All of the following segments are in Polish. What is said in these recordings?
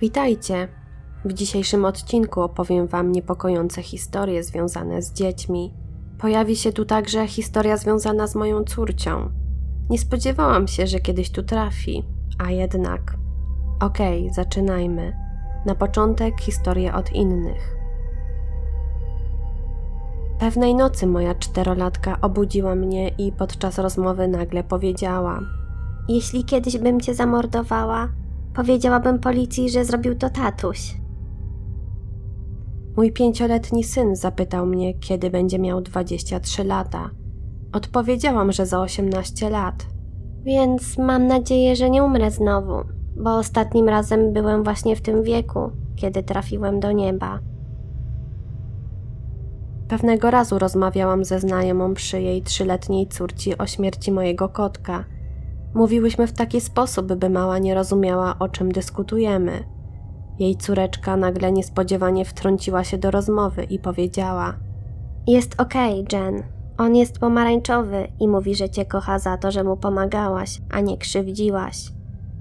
Witajcie! W dzisiejszym odcinku opowiem Wam niepokojące historie związane z dziećmi. Pojawi się tu także historia związana z moją córcią. Nie spodziewałam się, że kiedyś tu trafi, a jednak. Okej, okay, zaczynajmy. Na początek historię od innych. Pewnej nocy moja czterolatka obudziła mnie i podczas rozmowy nagle powiedziała: Jeśli kiedyś bym cię zamordowała, powiedziałabym policji, że zrobił to tatuś. Mój pięcioletni syn zapytał mnie, kiedy będzie miał 23 lata. Odpowiedziałam, że za 18 lat. Więc mam nadzieję, że nie umrę znowu, bo ostatnim razem byłem właśnie w tym wieku, kiedy trafiłem do nieba. Pewnego razu rozmawiałam ze znajomą przy jej trzyletniej córci o śmierci mojego kotka. Mówiłyśmy w taki sposób, by mała nie rozumiała, o czym dyskutujemy. Jej córeczka nagle niespodziewanie wtrąciła się do rozmowy i powiedziała: Jest okej, okay, Jen. On jest pomarańczowy i mówi, że cię kocha za to, że mu pomagałaś, a nie krzywdziłaś.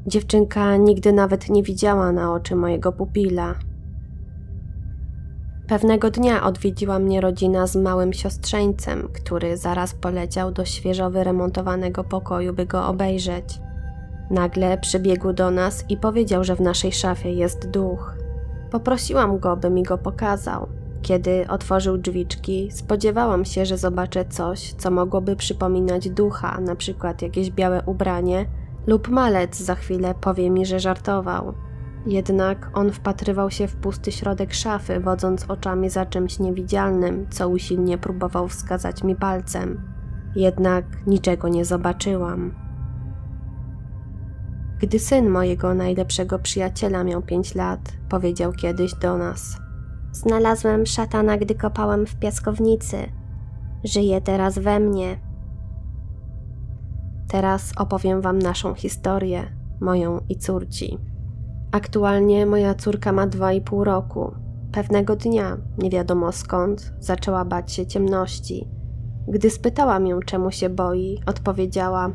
Dziewczynka nigdy nawet nie widziała na oczy mojego pupila. Pewnego dnia odwiedziła mnie rodzina z małym siostrzeńcem, który zaraz poleciał do świeżo wyremontowanego pokoju, by go obejrzeć. Nagle przybiegł do nas i powiedział, że w naszej szafie jest duch. Poprosiłam go, by mi go pokazał. Kiedy otworzył drzwiczki, spodziewałam się, że zobaczę coś, co mogłoby przypominać ducha, na przykład jakieś białe ubranie, lub malec za chwilę powie mi, że żartował. Jednak on wpatrywał się w pusty środek szafy, wodząc oczami za czymś niewidzialnym, co usilnie próbował wskazać mi palcem. Jednak niczego nie zobaczyłam. Gdy syn mojego najlepszego przyjaciela miał pięć lat, powiedział kiedyś do nas: Znalazłem szatana, gdy kopałem w piaskownicy. Żyje teraz we mnie. Teraz opowiem Wam naszą historię, moją i córci. Aktualnie moja córka ma dwa i pół roku. Pewnego dnia, nie wiadomo skąd, zaczęła bać się ciemności. Gdy spytałam ją, czemu się boi, odpowiedziała: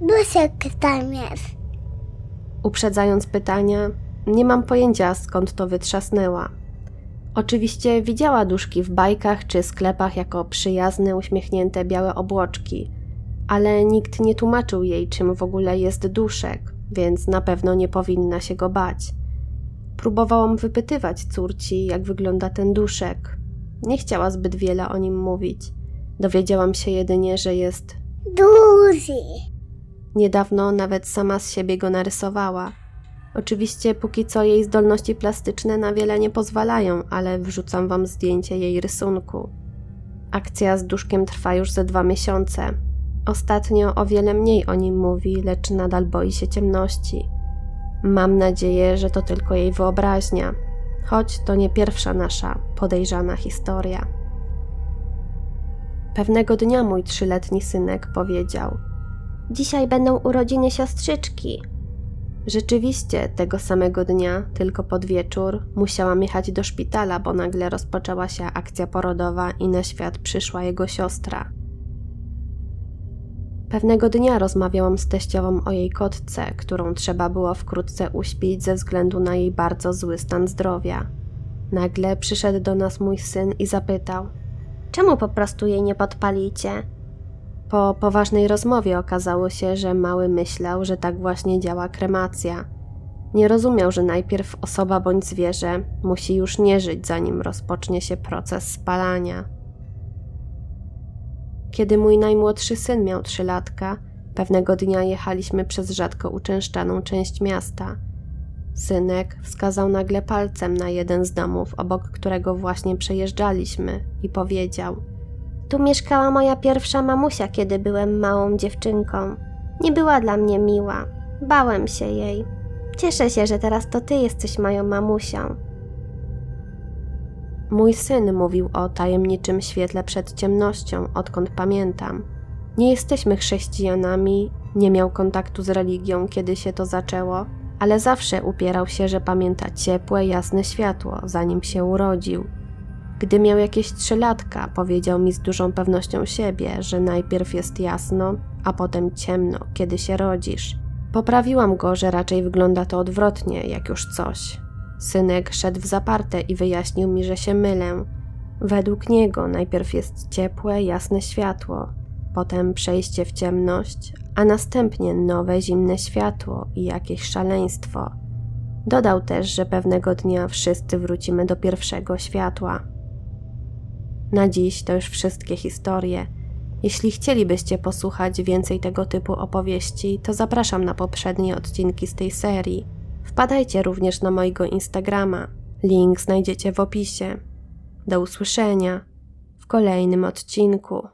Duszek tam jest. Uprzedzając pytania, nie mam pojęcia skąd to wytrzasnęła. Oczywiście widziała duszki w bajkach czy sklepach jako przyjazne, uśmiechnięte białe obłoczki, ale nikt nie tłumaczył jej, czym w ogóle jest duszek więc na pewno nie powinna się go bać. Próbowałam wypytywać córci, jak wygląda ten duszek. Nie chciała zbyt wiele o nim mówić. Dowiedziałam się jedynie, że jest duży. Niedawno nawet sama z siebie go narysowała. Oczywiście póki co jej zdolności plastyczne na wiele nie pozwalają, ale wrzucam wam zdjęcie jej rysunku. Akcja z duszkiem trwa już ze dwa miesiące, Ostatnio o wiele mniej o nim mówi, lecz nadal boi się ciemności. Mam nadzieję, że to tylko jej wyobraźnia, choć to nie pierwsza nasza podejrzana historia. Pewnego dnia mój trzyletni synek powiedział: Dzisiaj będą urodziny siostrzyczki. Rzeczywiście, tego samego dnia, tylko pod wieczór, musiałam jechać do szpitala, bo nagle rozpoczęła się akcja porodowa i na świat przyszła jego siostra. Pewnego dnia rozmawiałam z teściową o jej kotce, którą trzeba było wkrótce uśpić ze względu na jej bardzo zły stan zdrowia. Nagle przyszedł do nas mój syn i zapytał: Czemu po prostu jej nie podpalicie? Po poważnej rozmowie okazało się, że mały myślał, że tak właśnie działa kremacja. Nie rozumiał, że najpierw osoba bądź zwierzę musi już nie żyć, zanim rozpocznie się proces spalania. Kiedy mój najmłodszy syn miał trzylatka, pewnego dnia jechaliśmy przez rzadko uczęszczaną część miasta. Synek wskazał nagle palcem na jeden z domów, obok którego właśnie przejeżdżaliśmy, i powiedział: Tu mieszkała moja pierwsza mamusia, kiedy byłem małą dziewczynką. Nie była dla mnie miła. Bałem się jej. Cieszę się, że teraz to ty jesteś moją mamusią. Mój syn mówił o tajemniczym świetle przed ciemnością, odkąd pamiętam. Nie jesteśmy chrześcijanami, nie miał kontaktu z religią, kiedy się to zaczęło, ale zawsze upierał się, że pamięta ciepłe, jasne światło, zanim się urodził. Gdy miał jakieś trzy latka, powiedział mi z dużą pewnością siebie, że najpierw jest jasno, a potem ciemno, kiedy się rodzisz. Poprawiłam go, że raczej wygląda to odwrotnie, jak już coś. Synek szedł w zaparte i wyjaśnił mi, że się mylę. Według niego najpierw jest ciepłe, jasne światło, potem przejście w ciemność, a następnie nowe, zimne światło i jakieś szaleństwo. Dodał też, że pewnego dnia wszyscy wrócimy do pierwszego światła. Na dziś to już wszystkie historie. Jeśli chcielibyście posłuchać więcej tego typu opowieści, to zapraszam na poprzednie odcinki z tej serii. Wpadajcie również na mojego Instagrama. Link znajdziecie w opisie. Do usłyszenia w kolejnym odcinku.